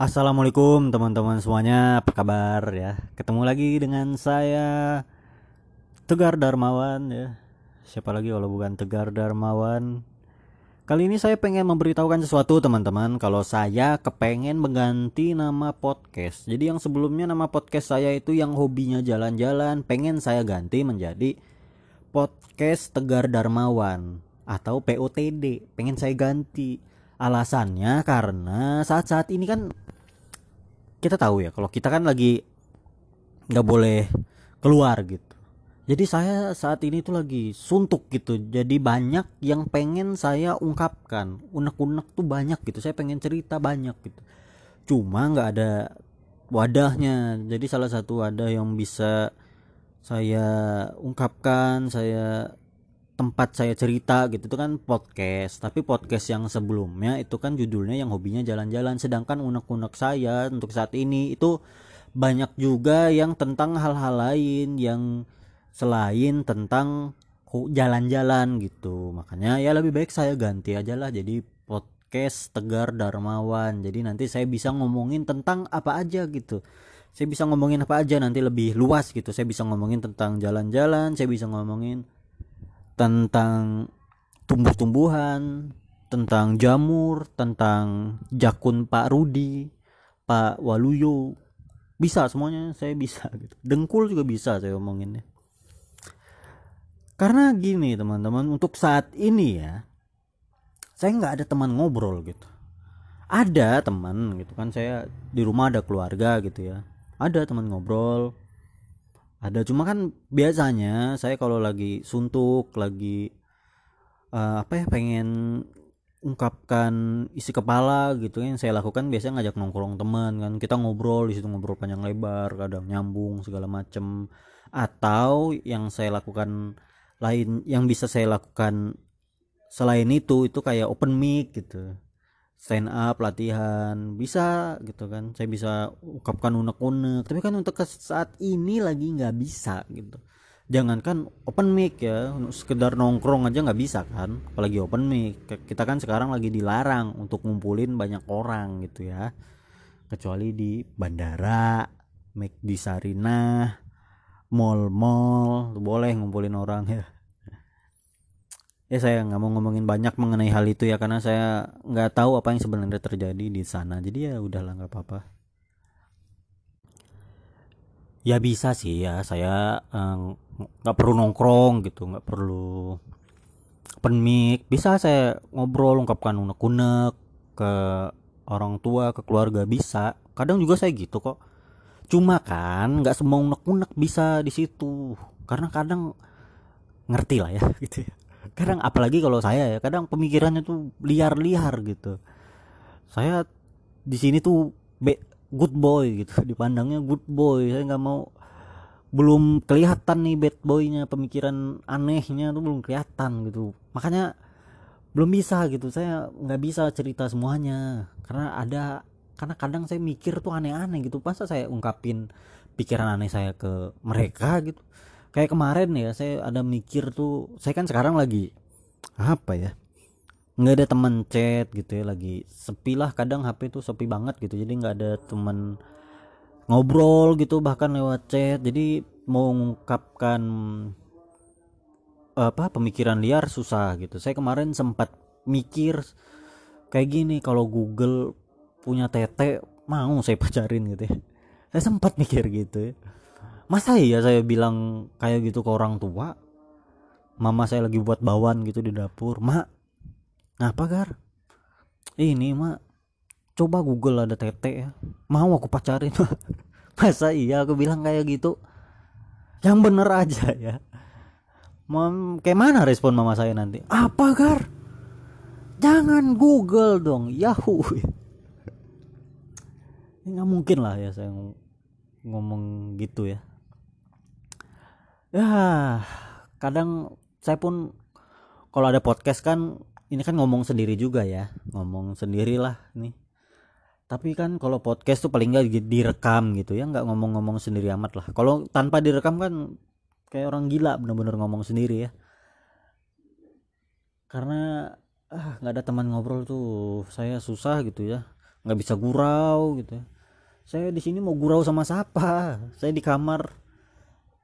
Assalamualaikum teman-teman semuanya, apa kabar ya? Ketemu lagi dengan saya Tegar Darmawan ya. Siapa lagi kalau bukan Tegar Darmawan? Kali ini saya pengen memberitahukan sesuatu teman-teman Kalau saya kepengen mengganti nama podcast Jadi yang sebelumnya nama podcast saya itu yang hobinya jalan-jalan Pengen saya ganti menjadi Podcast Tegar Darmawan Atau POTD Pengen saya ganti Alasannya karena saat-saat ini kan kita tahu ya kalau kita kan lagi nggak boleh keluar gitu. Jadi saya saat ini tuh lagi suntuk gitu. Jadi banyak yang pengen saya ungkapkan. Unek-unek tuh banyak gitu. Saya pengen cerita banyak gitu. Cuma nggak ada wadahnya. Jadi salah satu wadah yang bisa saya ungkapkan saya tempat saya cerita gitu itu kan podcast. Tapi podcast yang sebelumnya itu kan judulnya yang hobinya jalan-jalan. Sedangkan unek-unek saya untuk saat ini itu banyak juga yang tentang hal-hal lain yang selain tentang jalan-jalan gitu. Makanya ya lebih baik saya ganti aja lah jadi podcast Tegar Darmawan. Jadi nanti saya bisa ngomongin tentang apa aja gitu. Saya bisa ngomongin apa aja nanti lebih luas gitu. Saya bisa ngomongin tentang jalan-jalan saya bisa ngomongin tentang tumbuh-tumbuhan, tentang jamur, tentang jakun Pak Rudi, Pak Waluyo. Bisa semuanya saya bisa gitu. Dengkul juga bisa saya omonginnya. Karena gini teman-teman, untuk saat ini ya, saya nggak ada teman ngobrol gitu. Ada teman gitu kan, saya di rumah ada keluarga gitu ya. Ada teman ngobrol, ada cuma kan biasanya saya kalau lagi suntuk lagi uh, apa ya pengen ungkapkan isi kepala gitu yang saya lakukan biasanya ngajak nongkrong teman kan kita ngobrol di situ ngobrol panjang lebar kadang nyambung segala macem. Atau yang saya lakukan lain yang bisa saya lakukan selain itu itu kayak open mic gitu stand up latihan bisa gitu kan. Saya bisa ungkapkan unek-unek. Tapi kan untuk saat ini lagi nggak bisa gitu. Jangankan open mic ya sekedar nongkrong aja nggak bisa kan. Apalagi open mic. Kita kan sekarang lagi dilarang untuk ngumpulin banyak orang gitu ya. Kecuali di bandara make di Sarinah mall-mall boleh ngumpulin orang ya ya saya nggak mau ngomongin banyak mengenai hal itu ya karena saya nggak tahu apa yang sebenarnya terjadi di sana. Jadi ya udahlah nggak apa-apa. Ya bisa sih ya. Saya eh, nggak eh, perlu nongkrong gitu nggak perlu open mic. Bisa saya ngobrol ungkapkan unek-unek ke orang tua ke keluarga bisa. Kadang juga saya gitu kok. Cuma kan nggak semua unek-unek bisa di situ. Karena kadang ngerti lah ya gitu ya kadang apalagi kalau saya ya kadang pemikirannya tuh liar-liar gitu. Saya di sini tuh be good boy gitu dipandangnya good boy. Saya nggak mau belum kelihatan nih bad boynya pemikiran anehnya tuh belum kelihatan gitu. Makanya belum bisa gitu. Saya nggak bisa cerita semuanya. Karena ada karena kadang saya mikir tuh aneh-aneh gitu. Masa saya ungkapin pikiran aneh saya ke mereka gitu kayak kemarin ya saya ada mikir tuh saya kan sekarang lagi apa ya? Nggak ada teman chat gitu ya lagi sepi lah kadang HP tuh sepi banget gitu. Jadi nggak ada teman ngobrol gitu bahkan lewat chat. Jadi mau mengungkapkan apa pemikiran liar susah gitu. Saya kemarin sempat mikir kayak gini kalau Google punya tete mau saya pacarin gitu ya. Saya sempat mikir gitu ya masa iya saya bilang kayak gitu ke orang tua? Mama saya lagi buat bawan gitu di dapur. Mak ngapa gar? Ini mak coba google ada tete ya. Mau aku pacarin? Masa iya aku bilang kayak gitu? Yang bener aja ya. Mom, kayak mana respon mama saya nanti? Apa gar? Jangan google dong yahoo. Ini nggak mungkin lah ya saya ngomong gitu ya ya kadang saya pun kalau ada podcast kan ini kan ngomong sendiri juga ya. Ngomong sendirilah nih tapi kan kalau podcast tuh paling nggak direkam gitu ya nggak ngomong-ngomong sendiri amat lah. Kalau tanpa direkam kan kayak orang gila bener-bener ngomong sendiri ya. Karena ah nggak ada teman ngobrol tuh saya susah gitu ya. Nggak bisa gurau gitu saya di sini mau gurau sama siapa? Saya di kamar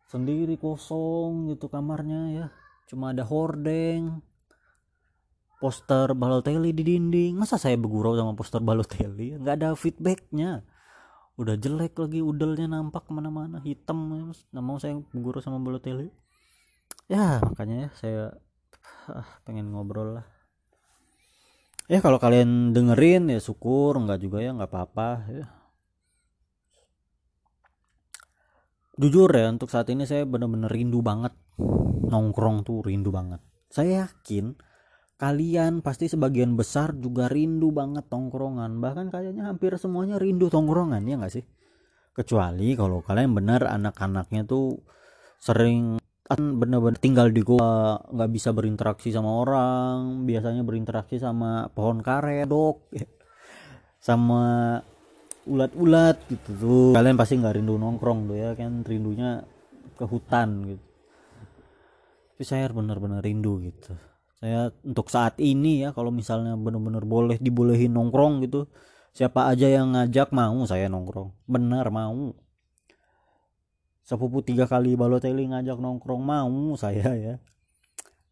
sendiri kosong gitu kamarnya ya. Cuma ada hordeng poster Balotelli di dinding. Masa saya bergurau sama poster Balotelli? Nggak ada feedbacknya. Udah jelek lagi udelnya nampak ke mana-mana hitam. Nggak mau saya bergurau sama Balotelli? Ya makanya ya saya ah, pengen ngobrol lah. Ya kalau kalian dengerin ya syukur. Nggak juga ya nggak apa-apa ya jujur ya untuk saat ini saya bener-bener rindu banget. Nongkrong tuh rindu banget. Saya yakin kalian pasti sebagian besar juga rindu banget tongkrongan. Bahkan kayaknya hampir semuanya rindu tongkrongan ya nggak sih? Kecuali kalau kalian benar anak-anaknya tuh sering kan bener-bener tinggal di gua nggak bisa berinteraksi sama orang biasanya berinteraksi sama pohon karet dok sama ulat-ulat gitu tuh kalian pasti nggak rindu nongkrong tuh ya kan? Rindunya ke hutan gitu. Tapi saya benar-benar rindu gitu. Saya untuk saat ini ya kalau misalnya benar-benar boleh dibolehin nongkrong gitu siapa aja yang ngajak mau saya nongkrong. Benar mau. Sepupu tiga kali Balotelli ngajak nongkrong mau saya ya.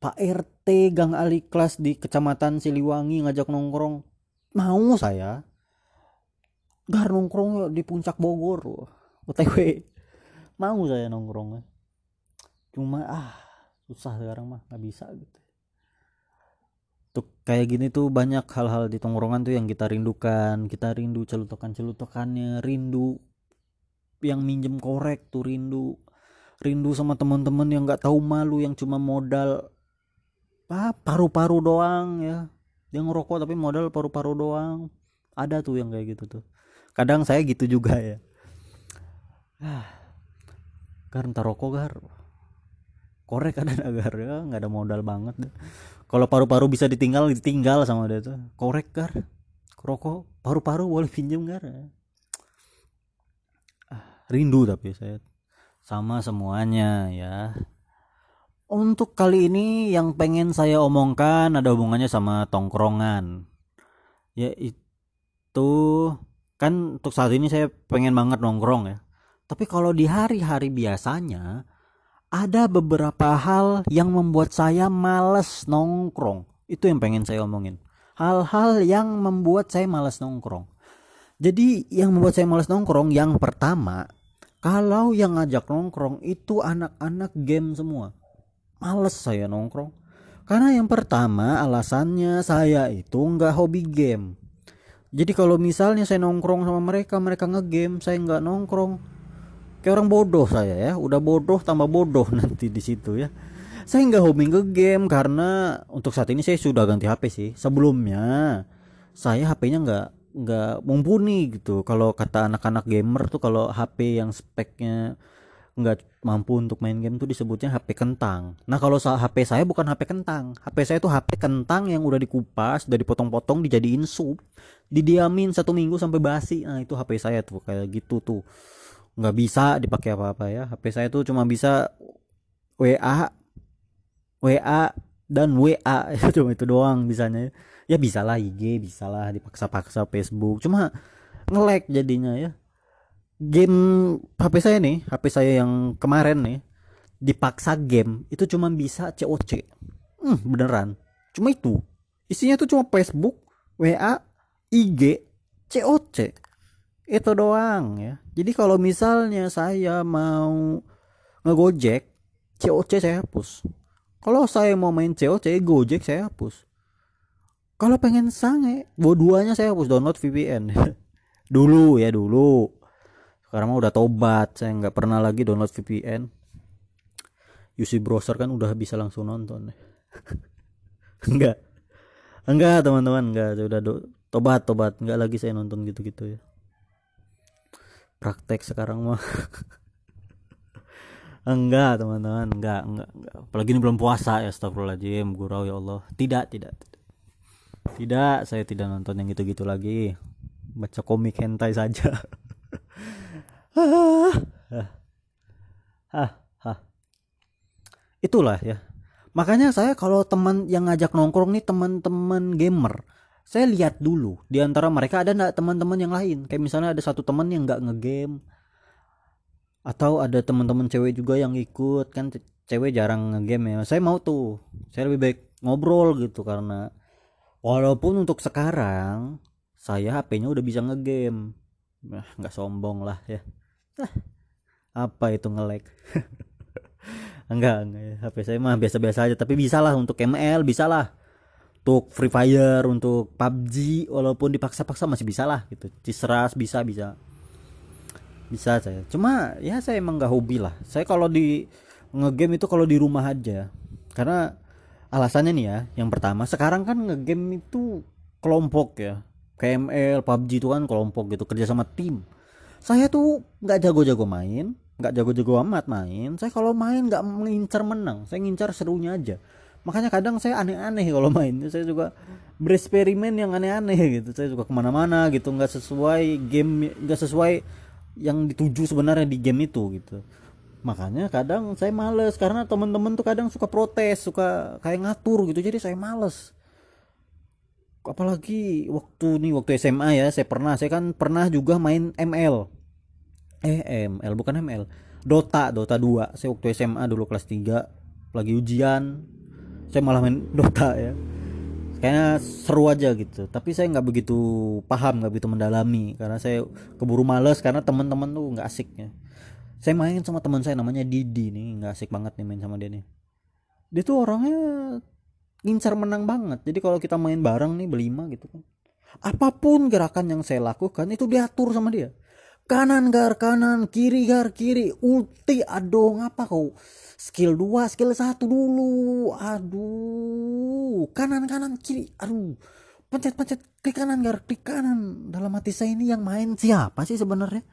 Pak RT Gang Ali Klas di Kecamatan Siliwangi ngajak nongkrong mau saya gar nongkrong di puncak Bogor OTW mau saya nongkrong cuma ah susah sekarang mah nggak bisa gitu. Tuh kayak gini tuh banyak hal-hal di tongkrongan tuh yang kita rindukan. Kita rindu celutukan celutukannya rindu yang minjem korek tuh rindu. Rindu sama teman-teman yang nggak tahu malu yang cuma modal ah paru-paru doang ya. Yang ngerokok tapi modal paru-paru doang. Ada tuh yang kayak gitu tuh kadang saya gitu juga ya. Ah gar ntar rokok gar. Korek ada agar ya nggak ada modal banget kalau paru-paru bisa ditinggal ditinggal sama dia tuh. Korek gar. Rokok paru-paru boleh pinjem gar. Ah, rindu tapi saya. Sama semuanya ya. Untuk kali ini yang pengen saya omongkan ada hubungannya sama tongkrongan. Yaitu kan untuk saat ini saya pengen banget nongkrong ya. Tapi kalau di hari-hari biasanya ada beberapa hal yang membuat saya males nongkrong. Itu yang pengen saya omongin. Hal-hal yang membuat saya males nongkrong. Jadi yang membuat saya males nongkrong yang pertama kalau yang ngajak nongkrong itu anak-anak game semua. Males saya nongkrong. Karena yang pertama alasannya saya itu nggak hobi game jadi kalau misalnya saya nongkrong sama mereka mereka ngegame saya nggak nongkrong. Kayak orang bodoh saya ya udah bodoh tambah bodoh nanti di situ ya. Saya nggak hobi ngegame karena untuk saat ini saya sudah ganti HP sih. Sebelumnya saya HP-nya nggak nggak mumpuni gitu. Kalau kata anak-anak gamer tuh kalau HP yang speknya nggak mampu untuk main game tuh disebutnya HP kentang. Nah kalau HP saya bukan HP kentang, HP saya tuh HP kentang yang udah dikupas, udah dipotong-potong, dijadiin sup, didiamin satu minggu sampai basi. Nah itu HP saya tuh kayak gitu tuh, nggak bisa dipakai apa-apa ya. HP saya tuh cuma bisa WA, WA dan WA cuma itu doang bisanya. Ya bisa lah IG, bisa lah dipaksa-paksa Facebook, cuma ngelek jadinya ya game HP saya nih HP saya yang kemarin nih dipaksa game itu cuma bisa COC hmm, beneran. Cuma itu. Isinya tuh cuma Facebook WA IG COC itu doang ya. Jadi kalau misalnya saya mau ngegojek COC saya hapus. Kalau saya mau main COC Gojek saya hapus. Kalau pengen sange dua-duanya saya hapus download VPN dulu ya dulu sekarang mah udah tobat saya nggak pernah lagi download VPN UC browser kan udah bisa langsung nonton enggak enggak teman-teman enggak udah do, tobat tobat. Enggak lagi saya nonton gitu-gitu ya. Praktek sekarang mah. Enggak teman-teman enggak, enggak enggak apalagi ini belum puasa ya astagfirullahaladzim gurau ya Allah. Tidak tidak tidak. Tidak saya tidak nonton yang gitu-gitu lagi. Baca komik hentai saja itulah ya. Makanya saya kalau teman yang ngajak nongkrong nih teman-teman gamer saya lihat dulu di antara mereka ada nggak teman-teman yang lain? Kayak misalnya ada satu teman yang nggak ngegame atau ada teman-teman cewek juga yang ikut kan cewek jarang ngegame ya. Saya mau tuh saya lebih baik ngobrol gitu karena walaupun untuk sekarang saya HP-nya udah bisa ngegame. Nah, nggak sombong lah ya apa itu ngelek enggak, enggak. HP saya mah biasa-biasa aja tapi bisa lah untuk ML bisa lah untuk Free Fire untuk PUBG walaupun dipaksa-paksa masih bisa lah gitu. Cisras bisa bisa. Bisa saya cuma ya saya emang nggak hobi lah. Saya kalau di ngegame itu kalau di rumah aja. Karena alasannya nih ya yang pertama sekarang kan ngegame itu kelompok ya. KML PUBG itu kan kelompok gitu kerja sama tim saya tuh nggak jago-jago main nggak jago-jago amat main. Saya kalau main nggak mengincar menang saya ngincar serunya aja. Makanya kadang saya aneh-aneh kalau main. Saya juga bereksperimen yang aneh-aneh gitu. Saya juga ke mana-mana gitu nggak sesuai game nggak sesuai yang dituju sebenarnya di game itu gitu. Makanya kadang saya males karena teman-teman tuh kadang suka protes suka kayak ngatur gitu. Jadi saya males. Apalagi waktu nih waktu SMA ya saya pernah. Saya kan pernah juga main ML eh ML bukan ML Dota Dota 2 saya waktu SMA dulu kelas 3 lagi ujian. Saya malah main Dota ya. Kayaknya seru aja gitu. Tapi saya nggak begitu paham nggak begitu mendalami. Karena saya keburu males karena teman-teman tuh nggak asik ya. Saya main sama teman saya namanya Didi nih. Nggak asik banget nih main sama dia nih. Dia tuh orangnya ngincar menang banget. Jadi kalau kita main bareng nih berlima gitu kan. Apa pun gerakan yang saya lakukan itu diatur sama dia kanan gar kanan kiri gar kiri. Ulti aduh ngapa kau? Skill 2 skill 1 dulu. Aduh kanan kanan kiri. Aduh pencet pencet. Klik kanan gar klik kanan. Dalam hati saya ini yang main siapa sih sebenarnya?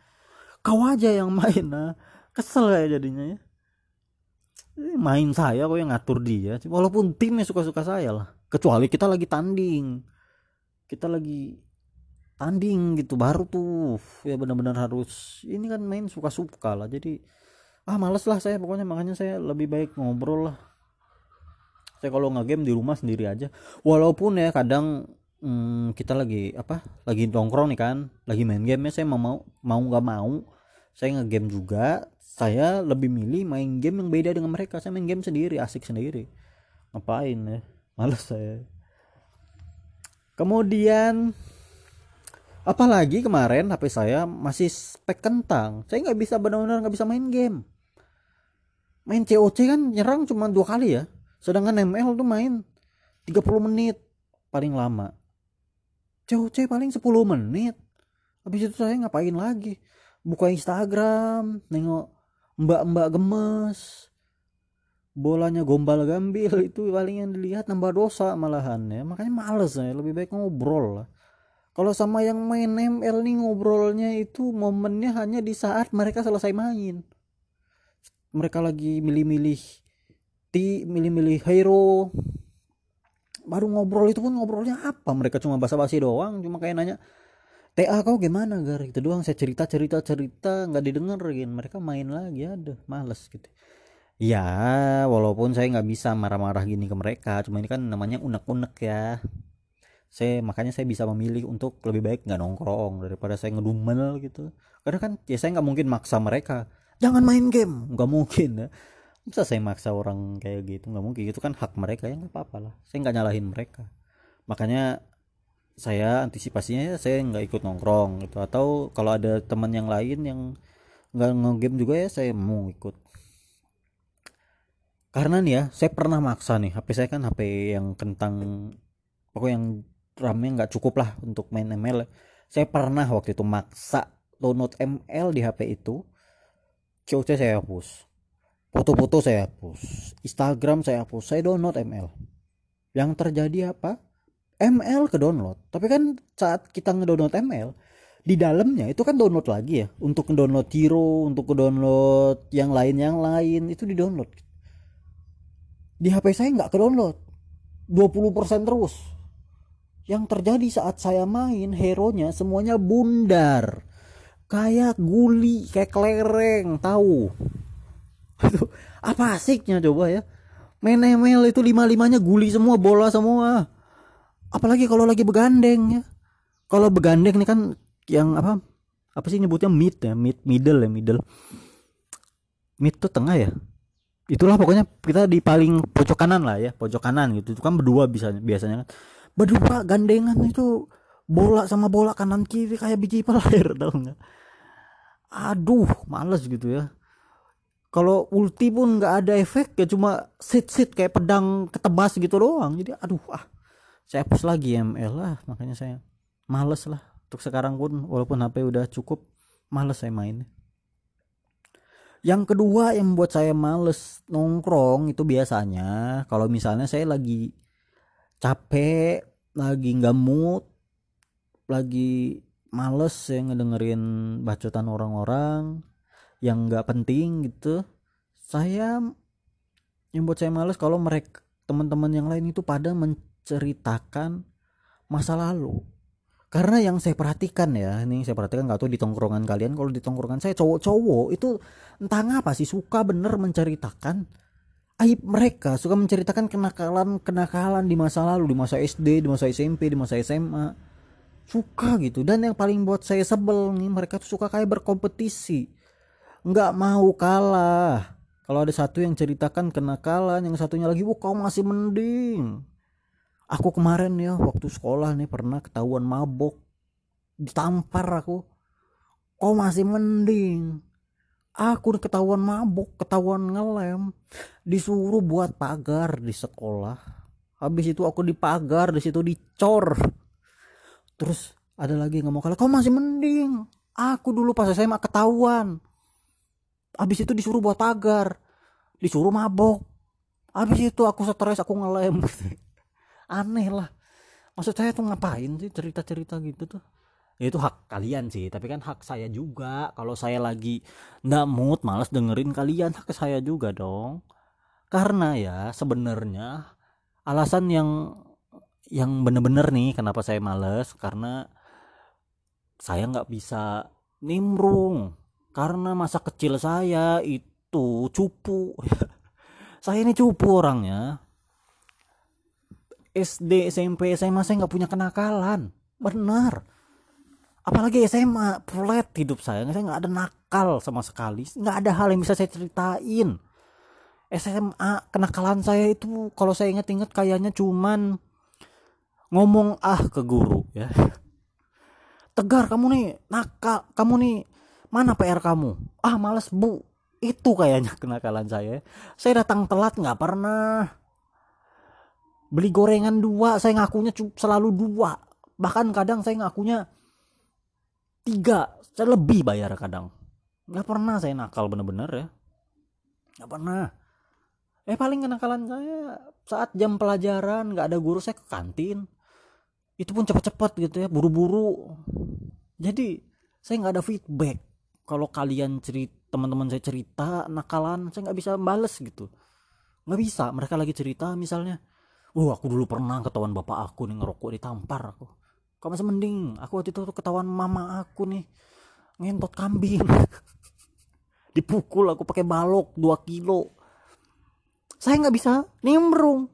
Kau aja yang main nah. Kesel kayak jadinya ya. Main saya kok yang ngatur dia walaupun timnya suka-suka saya lah. Kecuali kita lagi tanding. Kita lagi tanding gitu baru tuh. Ya benar-benar harus ini kan main suka-suka lah jadi ah males lah saya pokoknya makanya saya lebih baik ngobrol lah. Saya kalau ngegame di rumah sendiri aja. Walaupun ya kadang hmm, kita lagi apa lagi nongkrong nih kan lagi main game ya saya mau mau mau nggak mau saya ngegame juga saya lebih milih main game yang beda dengan mereka. Saya main game sendiri asik sendiri. Ngapain ya males saya. Kemudian apalagi kemarin HP saya masih spek kentang. Saya nggak bisa benar-benar nggak bisa main game. Main COC kan nyerang cuma dua kali ya. Sedangkan ML tuh main 30 menit paling lama. COC paling 10 menit. Habis itu saya ngapain lagi? Buka Instagram nengok mbak-mbak gemes. Bolanya gombal gambil itu paling yang dilihat nambah dosa malahan ya. Makanya males ya lebih baik ngobrol lah kalau sama yang main ML nih ngobrolnya itu momennya hanya di saat mereka selesai main. Mereka lagi milih-milih ti milih-milih hero. Baru ngobrol itu pun ngobrolnya apa? Mereka cuma basa-basi doang, cuma kayak nanya TA kau gimana gar itu doang saya cerita cerita cerita nggak didengerin mereka main lagi ada males gitu ya walaupun saya nggak bisa marah-marah gini ke mereka cuma ini kan namanya unek-unek ya saya makanya saya bisa memilih untuk lebih baik nggak nongkrong daripada saya ngedumel gitu. Karena kan ya saya nggak mungkin maksa mereka jangan main game. Nggak mungkin ya. Bisa saya maksa orang kayak gitu nggak mungkin. Itu kan hak mereka ya nggak apa-apa lah. Saya nggak nyalahin mereka. Makanya saya antisipasinya ya saya nggak ikut nongkrong gitu. Atau kalau ada teman yang lain yang nggak ngegame juga ya saya mau ikut. Karena nih ya saya pernah maksa nih. HP saya kan HP yang kentang pokoknya yang RAM-nya nggak cukup lah untuk main ML saya pernah waktu itu maksa download ML di HP itu. COC saya hapus. Foto-foto saya hapus. Instagram saya hapus. Saya download ML yang terjadi apa? ML ke download. Tapi kan saat kita ngedownload ML di dalamnya itu kan download lagi ya. Untuk download hero untuk download yang lain yang lain itu di download. Di HP saya nggak ke download. 20% terus yang terjadi saat saya main hero nya semuanya bundar. Kayak guli kayak kelereng tahu? Apa asiknya coba ya? Main ML itu lima limanya guli semua bola semua. Apalagi kalau lagi begandeng ya. Kalau begandeng nih kan yang apa apa sih nyebutnya mid ya? Mid middle ya middle. Mid tuh tengah ya? Itulah pokoknya kita di paling pojok kanan lah ya pojok kanan gitu. Itu kan berdua bisa biasanya kan berdua gandengan itu bola sama bola kanan kiri kayak biji pelir tau nggak? Aduh males gitu ya. Kalau ulti pun nggak ada efek ya cuma sit sit kayak pedang ketebas gitu doang. Jadi aduh ah saya hapus lagi ML lah makanya saya males lah. Untuk sekarang pun walaupun HP udah cukup males saya main. Yang kedua yang membuat saya males nongkrong itu biasanya kalau misalnya saya lagi capek lagi nggak mood lagi males ya ngedengerin bacotan orang-orang yang nggak penting gitu. Saya yang buat saya males kalau mereka teman-teman yang lain itu pada menceritakan masa lalu. Karena yang saya perhatikan ya ini saya perhatikan nggak tahu di tongkrongan kalian kalau di tongkrongan saya cowok-cowok itu entah ngapa sih suka bener menceritakan aib mereka. Suka menceritakan kenakalan kenakalan di masa lalu di masa SD di masa SMP di masa SMA suka gitu. Dan yang paling buat saya sebel nih mereka tuh suka kayak berkompetisi. Nggak mau kalah. Kalau ada satu yang ceritakan kenakalan yang satunya lagi wah kau masih mending. Aku kemarin ya waktu sekolah nih pernah ketahuan mabok. Ditampar aku. Kok masih mending aku ketahuan mabok ketahuan ngelem. Disuruh buat pagar di sekolah. Habis itu aku dipagar di situ dicor. Terus ada lagi nggak mau kalah kau masih mending. Aku dulu pas SMA ketahuan. Habis itu disuruh buat pagar. Disuruh mabok habis itu aku stres aku ngelem. Aneh lah. Maksud saya tuh ngapain sih cerita-cerita gitu tuh ya itu hak kalian sih tapi kan hak saya juga. Kalau saya lagi ndak mood malas dengerin kalian hak saya juga dong. Karena ya sebenarnya alasan yang yang bener-bener nih kenapa saya males karena saya nggak bisa nimbrung. Karena masa kecil saya itu cupu. Saya ini cupu orangnya. SD SMP SMA saya nggak punya kenakalan. Benar apalagi SMA flat hidup saya. Saya nggak ada nakal sama sekali. Nggak ada hal yang bisa saya ceritain. SMA kenakalan saya itu kalau saya ingat-ingat kayaknya cuman ngomong ah ke guru ya. Tegar kamu nih nakal kamu nih. Mana PR kamu? Ah males bu. Itu kayaknya kenakalan saya. Saya datang telat nggak pernah. Beli gorengan dua saya ngakunya selalu dua. Bahkan kadang saya ngakunya tiga. Saya lebih bayar kadang. Nggak pernah saya nakal bener-bener ya. Nggak pernah. Eh paling kenakalan saya saat jam pelajaran nggak ada guru saya ke kantin. Itu pun cepat-cepat gitu ya buru-buru. Jadi saya nggak ada feedback. Kalau kalian cerita teman-teman saya cerita nakalan saya nggak bisa bales gitu. Nggak bisa. Mereka lagi cerita misalnya Wah aku dulu pernah ketahuan bapak aku nih ngerokok ditampar aku. Kok masih mending aku waktu itu ketahuan mama aku nih ngentot kambing. Dipukul aku pakai balok 2 kilo. Saya nggak bisa nimbrung.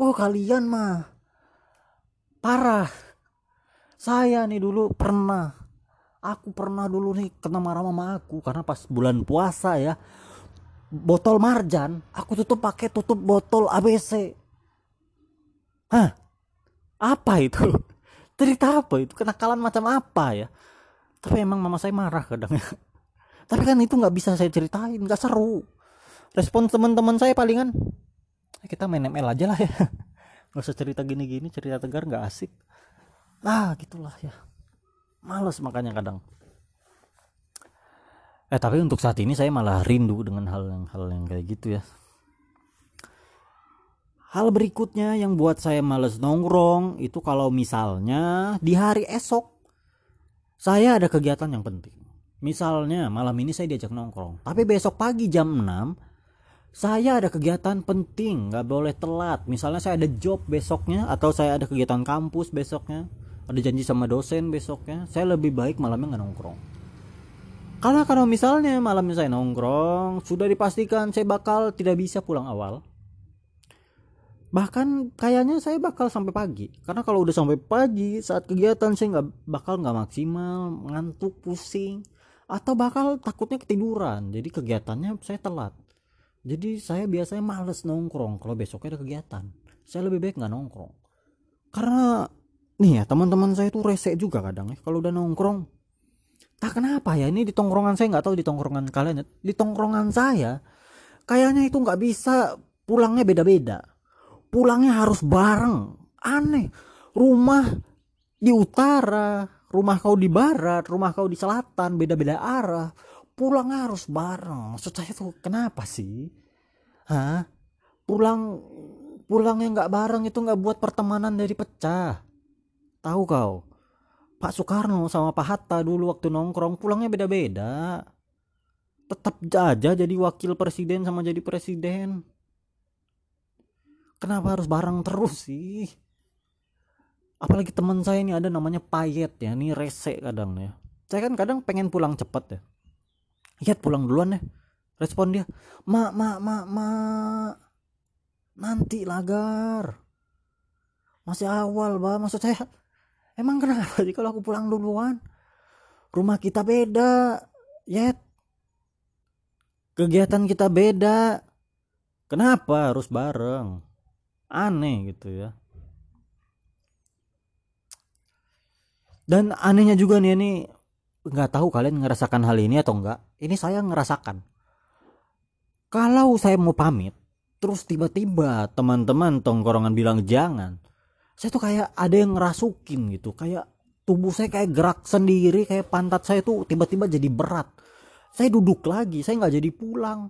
Oh kalian mah parah. Saya nih dulu pernah aku pernah dulu nih kena marah mama aku karena pas bulan puasa ya botol marjan aku tutup pakai tutup botol ABC Hah? Apa itu? Cerita apa itu? Kenakalan macam apa ya? Tapi emang mama saya marah kadang ya. Tapi kan itu nggak bisa saya ceritain, nggak seru. Respon teman-teman saya palingan, eh, kita main ML aja lah ya. Gak usah cerita gini-gini, cerita tegar nggak asik. Nah, gitulah ya. Males makanya kadang. Eh tapi untuk saat ini saya malah rindu dengan hal yang hal yang kayak gitu ya. Hal berikutnya yang buat saya males nongkrong itu kalau misalnya di hari esok saya ada kegiatan yang penting. Misalnya malam ini saya diajak nongkrong, tapi besok pagi jam 6 saya ada kegiatan penting, nggak boleh telat. Misalnya saya ada job besoknya atau saya ada kegiatan kampus besoknya, ada janji sama dosen besoknya, saya lebih baik malamnya nggak nongkrong. Karena kalau misalnya malamnya saya nongkrong, sudah dipastikan saya bakal tidak bisa pulang awal bahkan kayaknya saya bakal sampai pagi. Karena kalau udah sampai pagi saat kegiatan saya nggak bakal nggak maksimal ngantuk pusing. Atau bakal takutnya ketiduran. Jadi kegiatannya saya telat. Jadi saya biasanya males nongkrong kalau besoknya ada kegiatan. Saya lebih baik nggak nongkrong. Karena nih ya teman-teman saya tuh rese juga kadang ya. Kalau udah nongkrong tak kenapa ya? Ini di tongkrongan saya nggak tahu di tongkrongan kalian ya. Di tongkrongan saya kayaknya itu nggak bisa pulangnya beda-beda pulangnya harus bareng. Aneh. Rumah di utara rumah kau di barat rumah kau di selatan beda-beda arah. Pulangnya harus bareng. Maksud saya tuh kenapa sih? Hah? pulang pulangnya nggak bareng itu nggak buat pertemanan dari pecah. Tahu kau? Pak Soekarno sama Pak Hatta dulu waktu nongkrong pulangnya beda-beda. Tetap aja jadi wakil presiden sama jadi presiden kenapa harus bareng terus sih? Apalagi teman saya ini ada namanya payet ya ini rese kadang ya. Saya kan kadang pengen pulang cepet ya. Lihat pulang duluan ya. Respon dia ma ma ma ma nanti lagar. Masih awal bah maksud saya emang kenapa sih kalau aku pulang duluan? Rumah kita beda yet. Kegiatan kita beda. Kenapa harus bareng aneh gitu ya. Dan anehnya juga nih ini nggak tahu kalian ngerasakan hal ini atau enggak ini saya ngerasakan. Kalau saya mau pamit terus tiba-tiba teman-teman tongkrongan bilang jangan saya tuh kayak ada yang ngerasukin gitu. Kayak tubuh saya kayak gerak sendiri kayak pantat saya tuh tiba-tiba jadi berat. Saya duduk lagi saya nggak jadi pulang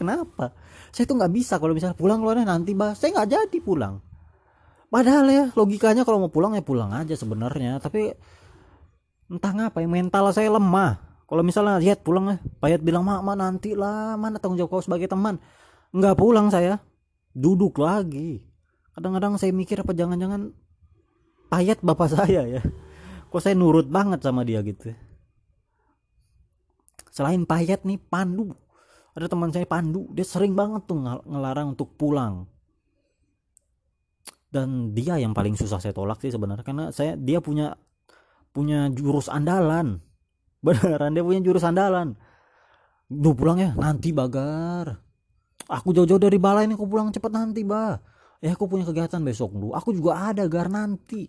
kenapa. Saya tuh nggak bisa kalau misalnya pulang keluarnya nanti bah saya nggak jadi pulang. Padahal ya logikanya kalau mau pulang ya pulang aja sebenarnya. Tapi entah ngapa ya mental saya lemah. Kalau misalnya lihat pulang ya payat bilang mak mak nanti lah mana tanggung jawab kau sebagai teman? Nggak pulang saya. Duduk lagi. Kadang-kadang saya mikir apa jangan-jangan payat bapak saya ya. Kok saya nurut banget sama dia gitu selain payat nih pandu ada teman saya Pandu dia sering banget tuh ngelarang untuk pulang. Dan dia yang paling susah saya tolak sih sebenarnya karena saya dia punya punya jurus andalan. Beneran dia punya jurus andalan. Duh pulang ya nanti bagar. Aku jauh-jauh dari balai ini aku pulang cepet nanti bah ya aku punya kegiatan besok dulu aku juga ada gar nanti.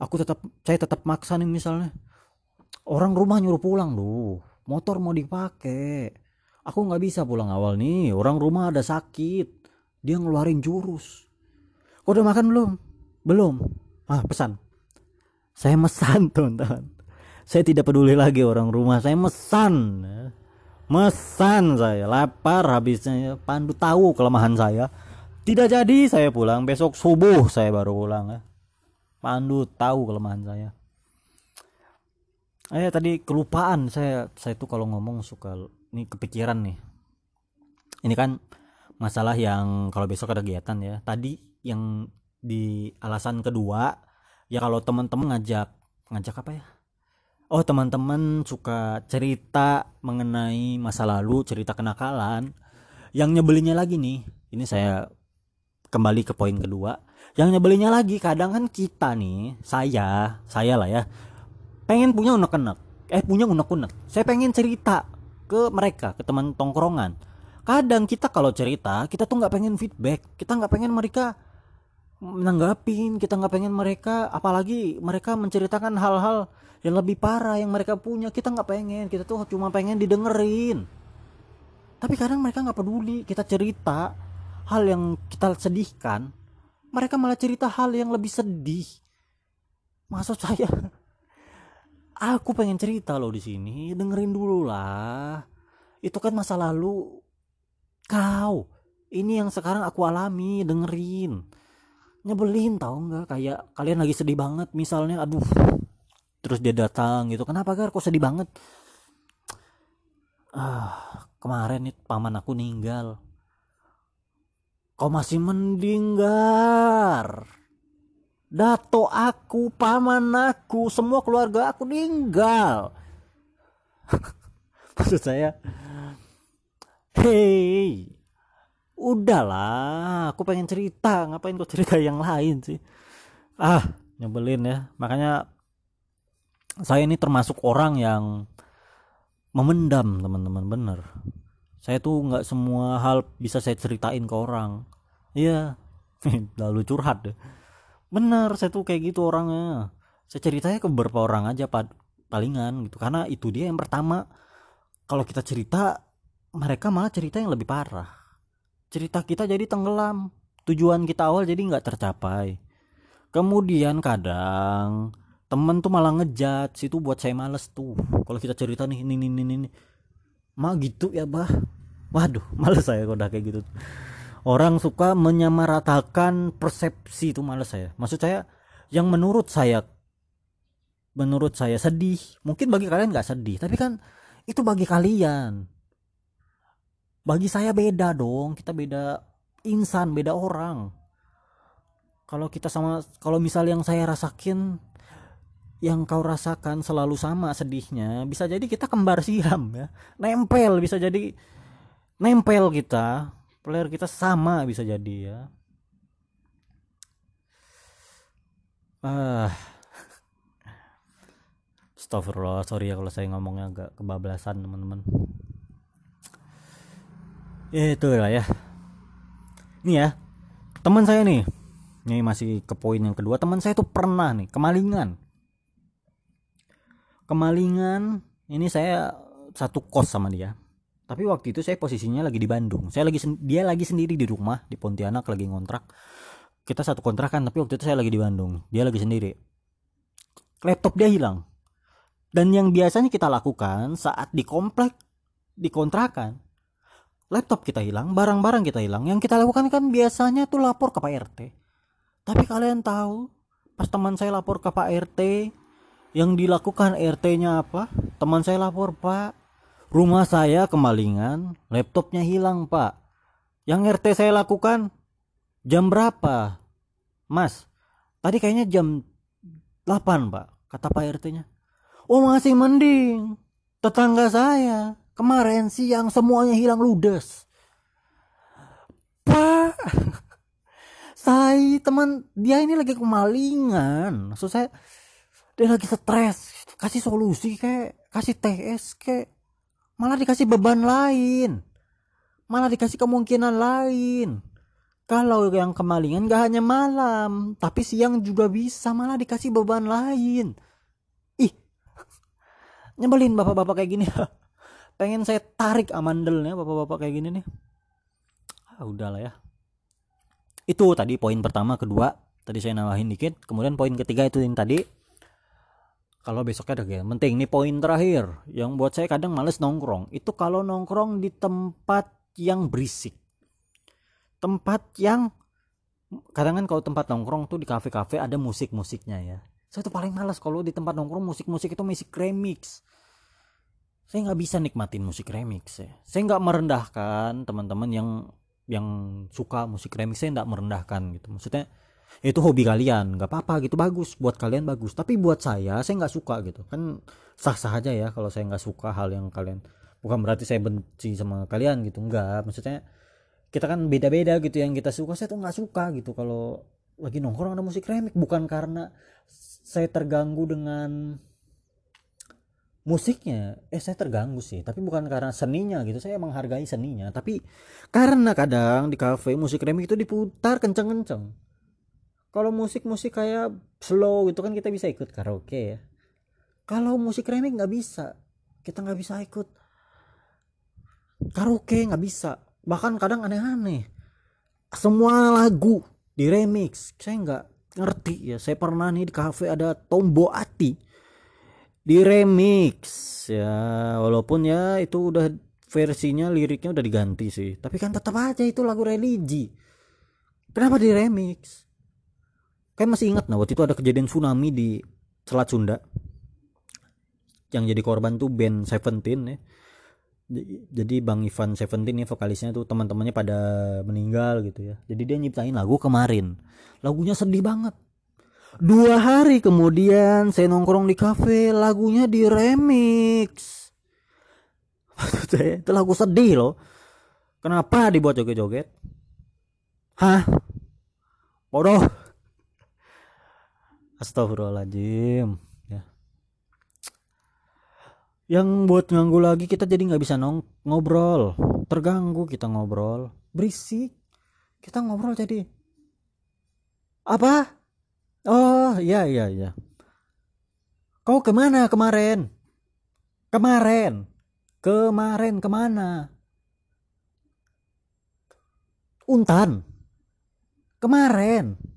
Aku tetap saya tetap maksa nih misalnya. Orang rumah nyuruh pulang loh motor mau dipakai aku nggak bisa pulang awal nih orang rumah ada sakit. Dia ngeluarin jurus. Kau udah makan belum? Belum. Ah pesan. Saya mesan teman-teman. Saya tidak peduli lagi orang rumah saya mesan. Mesan saya lapar habisnya. Pandu tahu kelemahan saya. Tidak jadi saya pulang besok subuh saya baru pulang. Pandu tahu kelemahan saya. Eh tadi kelupaan. Saya saya tuh kalau ngomong suka ini kepikiran nih. Ini kan masalah yang kalau besok ada kegiatan ya. Tadi yang di alasan kedua ya kalau teman-teman ngajak ngajak apa ya? Oh teman-teman suka cerita mengenai masa lalu cerita kenakalan. Yang nyebelinnya lagi nih ini saya kembali ke poin kedua. Yang nyebelinnya lagi kadang kan kita nih saya saya lah ya pengen punya unek-unek. Eh punya unek-unek. Saya pengen cerita ke mereka ke teman tongkrongan. Kadang kita kalau cerita kita tuh nggak pengen feedback. Kita nggak pengen mereka menanggapin kita nggak pengen mereka apalagi mereka menceritakan hal-hal yang lebih parah yang mereka punya. Kita nggak pengen kita tuh cuma pengen didengerin. Tapi kadang mereka nggak peduli kita cerita hal yang kita sedihkan mereka malah cerita hal yang lebih sedih. Maksud saya aku pengen cerita loh di sini. Dengerin dulu lah. Itu kan masa lalu. Kau ini yang sekarang aku alami. Dengerin. Nyebelin tau nggak? Kayak kalian lagi sedih banget misalnya aduh. Terus dia datang gitu. Kenapa gar? Kok sedih banget? Ah kemarin nih paman aku ninggal. Kau masih mending gar dato aku paman aku semua keluarga aku meninggal maksud saya hey udahlah aku pengen cerita. Ngapain kok cerita yang lain sih? Ah nyebelin ya. Makanya saya ini termasuk orang yang memendam teman-teman. Bener. Saya tuh nggak semua hal bisa saya ceritain ke orang. Iya lalu curhat deh bener saya tuh kayak gitu orangnya. Saya ceritanya ke beberapa orang aja palingan gitu. Karena itu dia yang pertama. Kalau kita cerita mereka malah cerita yang lebih parah. Cerita kita jadi tenggelam. Tujuan kita awal jadi nggak tercapai. Kemudian kadang temen tuh malah ngejat situ buat saya males tuh. Kalau kita cerita nih ini ini ini, mah gitu ya bah. Waduh males saya udah kayak gitu orang suka menyamaratakan persepsi itu males saya. Maksud saya yang menurut saya menurut saya sedih. Mungkin bagi kalian nggak sedih tapi kan itu bagi kalian. Bagi saya beda dong kita beda insan beda orang. Kalau kita sama kalau misal yang saya rasakin yang kau rasakan selalu sama sedihnya bisa jadi kita kembar siam ya. Nempel bisa jadi nempel kita player kita sama bisa jadi ya. Ah. Astagfirullah, sorry ya kalau saya ngomongnya agak kebablasan teman-teman. Itu lah ya. Ini ya teman saya nih. Ini masih ke poin yang kedua. Teman saya tuh pernah nih kemalingan. Kemalingan ini saya satu kos sama dia tapi waktu itu saya posisinya lagi di Bandung saya lagi dia lagi sendiri di rumah di Pontianak lagi ngontrak kita satu kontrakan tapi waktu itu saya lagi di Bandung dia lagi sendiri laptop dia hilang dan yang biasanya kita lakukan saat di komplek di kontrakan laptop kita hilang, barang-barang kita hilang. Yang kita lakukan kan biasanya tuh lapor ke Pak RT. Tapi kalian tahu, pas teman saya lapor ke Pak RT, yang dilakukan RT-nya apa? Teman saya lapor, Pak, rumah saya kemalingan, laptopnya hilang, Pak. Yang RT saya lakukan jam berapa? Mas, tadi kayaknya jam 8, Pak, kata Pak RT-nya. Oh, masih mending. Tetangga saya Kemarin siang semuanya hilang ludes. Pak, saya teman dia ini lagi kemalingan. Maksud saya dia lagi stres. Kasih solusi kayak kasih TS kayak malah dikasih beban lain. Malah dikasih kemungkinan lain. Kalau yang kemalingan gak hanya malam, tapi siang juga bisa malah dikasih beban lain. Ih, nyebelin bapak-bapak kayak gini. pengen saya tarik amandelnya bapak-bapak kayak gini nih ah udahlah ya itu tadi poin pertama kedua tadi saya nambahin dikit kemudian poin ketiga itu yang tadi kalau besoknya ada game. Penting nih poin terakhir. Yang buat saya kadang males nongkrong. Itu kalau nongkrong di tempat yang berisik. Tempat yang kadang kan kalau tempat nongkrong tuh di kafe-kafe ada musik-musiknya ya. Saya tuh paling males kalau di tempat nongkrong musik-musik itu musik remix. Saya nggak bisa nikmatin musik remix ya. Saya nggak merendahkan teman-teman yang yang suka musik remix. Saya nggak merendahkan gitu. Maksudnya itu hobi kalian nggak apa-apa gitu bagus buat kalian bagus. Tapi buat saya saya nggak suka gitu. Kan sah-sah aja ya kalau saya nggak suka hal yang kalian bukan berarti saya benci sama kalian gitu nggak. Maksudnya kita kan beda-beda gitu yang kita suka saya tuh nggak suka gitu. Kalau lagi nongkrong ada musik remix bukan karena saya terganggu dengan musiknya. Eh saya terganggu sih tapi bukan karena seninya gitu. Saya menghargai seninya tapi karena kadang di cafe musik remix itu diputar kenceng-kenceng kalau musik-musik kayak slow gitu kan kita bisa ikut karaoke ya. Kalau musik remix nggak bisa kita nggak bisa ikut karaoke nggak bisa. Bahkan kadang aneh-aneh. Semua lagu di remix saya nggak ngerti ya. Saya pernah nih di cafe ada Tombo Ati. Di remix ya. Walaupun ya itu udah versinya liriknya udah diganti sih. Tapi kan tetap aja itu lagu religi. Kenapa di remix kayak masih ingat nah waktu itu ada kejadian tsunami di Selat Sunda. Yang jadi korban tuh band Seventeen ya. Jadi Bang Ivan Seventeen ya vokalisnya tuh teman-temannya pada meninggal gitu ya. Jadi dia nyiptain lagu kemarin. Lagunya sedih banget. Dua hari kemudian saya nongkrong di kafe, lagunya di remix. saya itu lagu sedih loh. kenapa dibuat joget-joget? Hah? Bodoh astagfirullahaladzim. Ya. Yang buat nganggu lagi kita jadi nggak bisa nong ngobrol. Terganggu kita ngobrol. Berisik. Kita ngobrol jadi apa? Oh iya iya iya. Kau ke mana kemarin? Kemarin. Kemarin ke mana? Untan. Kemarin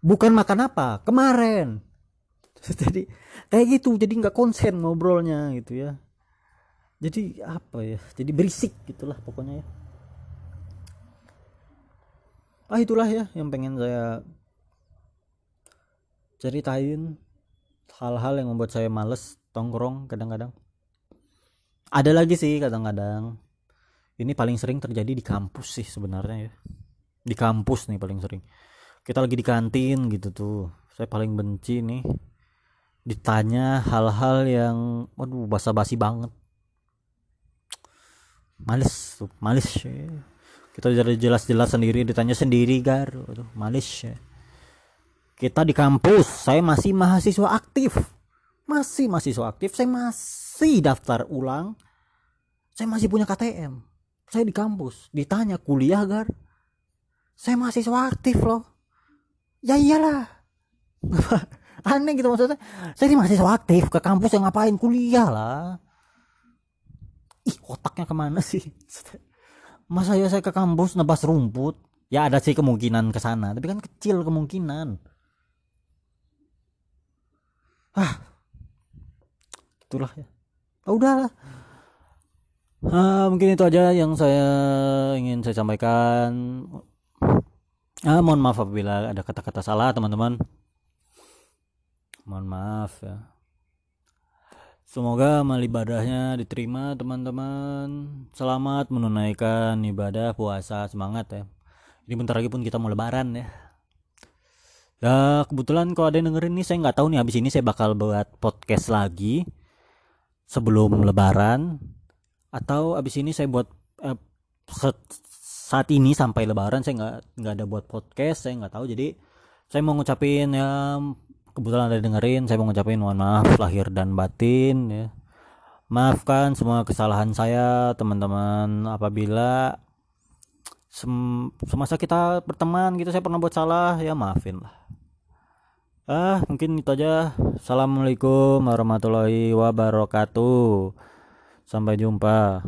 bukan makan apa kemarin. Jadi kayak gitu jadi nggak konsen ngobrolnya gitu ya. Jadi apa ya jadi berisik gitulah pokoknya ya. Ah itulah ya yang pengen saya ceritain. Hal-hal yang membuat saya males tongkrong kadang-kadang. Ada lagi sih kadang-kadang. Ini paling sering terjadi di kampus sih sebenarnya ya. Di kampus nih paling sering kita lagi di kantin gitu tuh. Saya paling benci nih ditanya hal-hal yang waduh basa-basi banget. Males tuh males ya kita jadi jelas-jelas sendiri ditanya sendiri gar. Aduh, malis ya kita di kampus saya masih mahasiswa aktif. Masih mahasiswa aktif saya masih daftar ulang. Saya masih punya KTM saya di kampus ditanya kuliah gar. Saya mahasiswa aktif loh ya iyalah. Aneh gitu maksudnya. Saya di mahasiswa aktif ke kampus yang ngapain? Kuliah lah. Ih otaknya ke mana sih? Masa ya saya ke kampus nebas rumput? Ya ada sih kemungkinan ke sana tapi kan kecil kemungkinan. Ah. Itulah ya. Oh, udahlah. Ah, mungkin itu aja yang saya ingin saya sampaikan ah, mohon maaf apabila ada kata-kata salah teman-teman mohon maaf ya Semoga amal ibadahnya diterima teman-teman. Selamat menunaikan ibadah puasa semangat ya. Ini bentar lagi pun kita mau lebaran ya. Ya kebetulan kalau ada yang dengerin nih saya nggak tahu nih habis ini saya bakal buat podcast lagi sebelum lebaran atau habis ini saya buat eh, saat ini sampai lebaran saya nggak nggak ada buat podcast saya nggak tahu. Jadi saya mau ngucapin ya kebetulan ada dengerin saya mau ngucapin mohon maaf lahir dan batin ya. Maafkan semua kesalahan saya teman-teman. Apabila sem semasa kita berteman gitu saya pernah buat salah ya maafin lah. Ah mungkin itu aja. Assalamualaikum warahmatullahi wabarakatuh. Sampai jumpa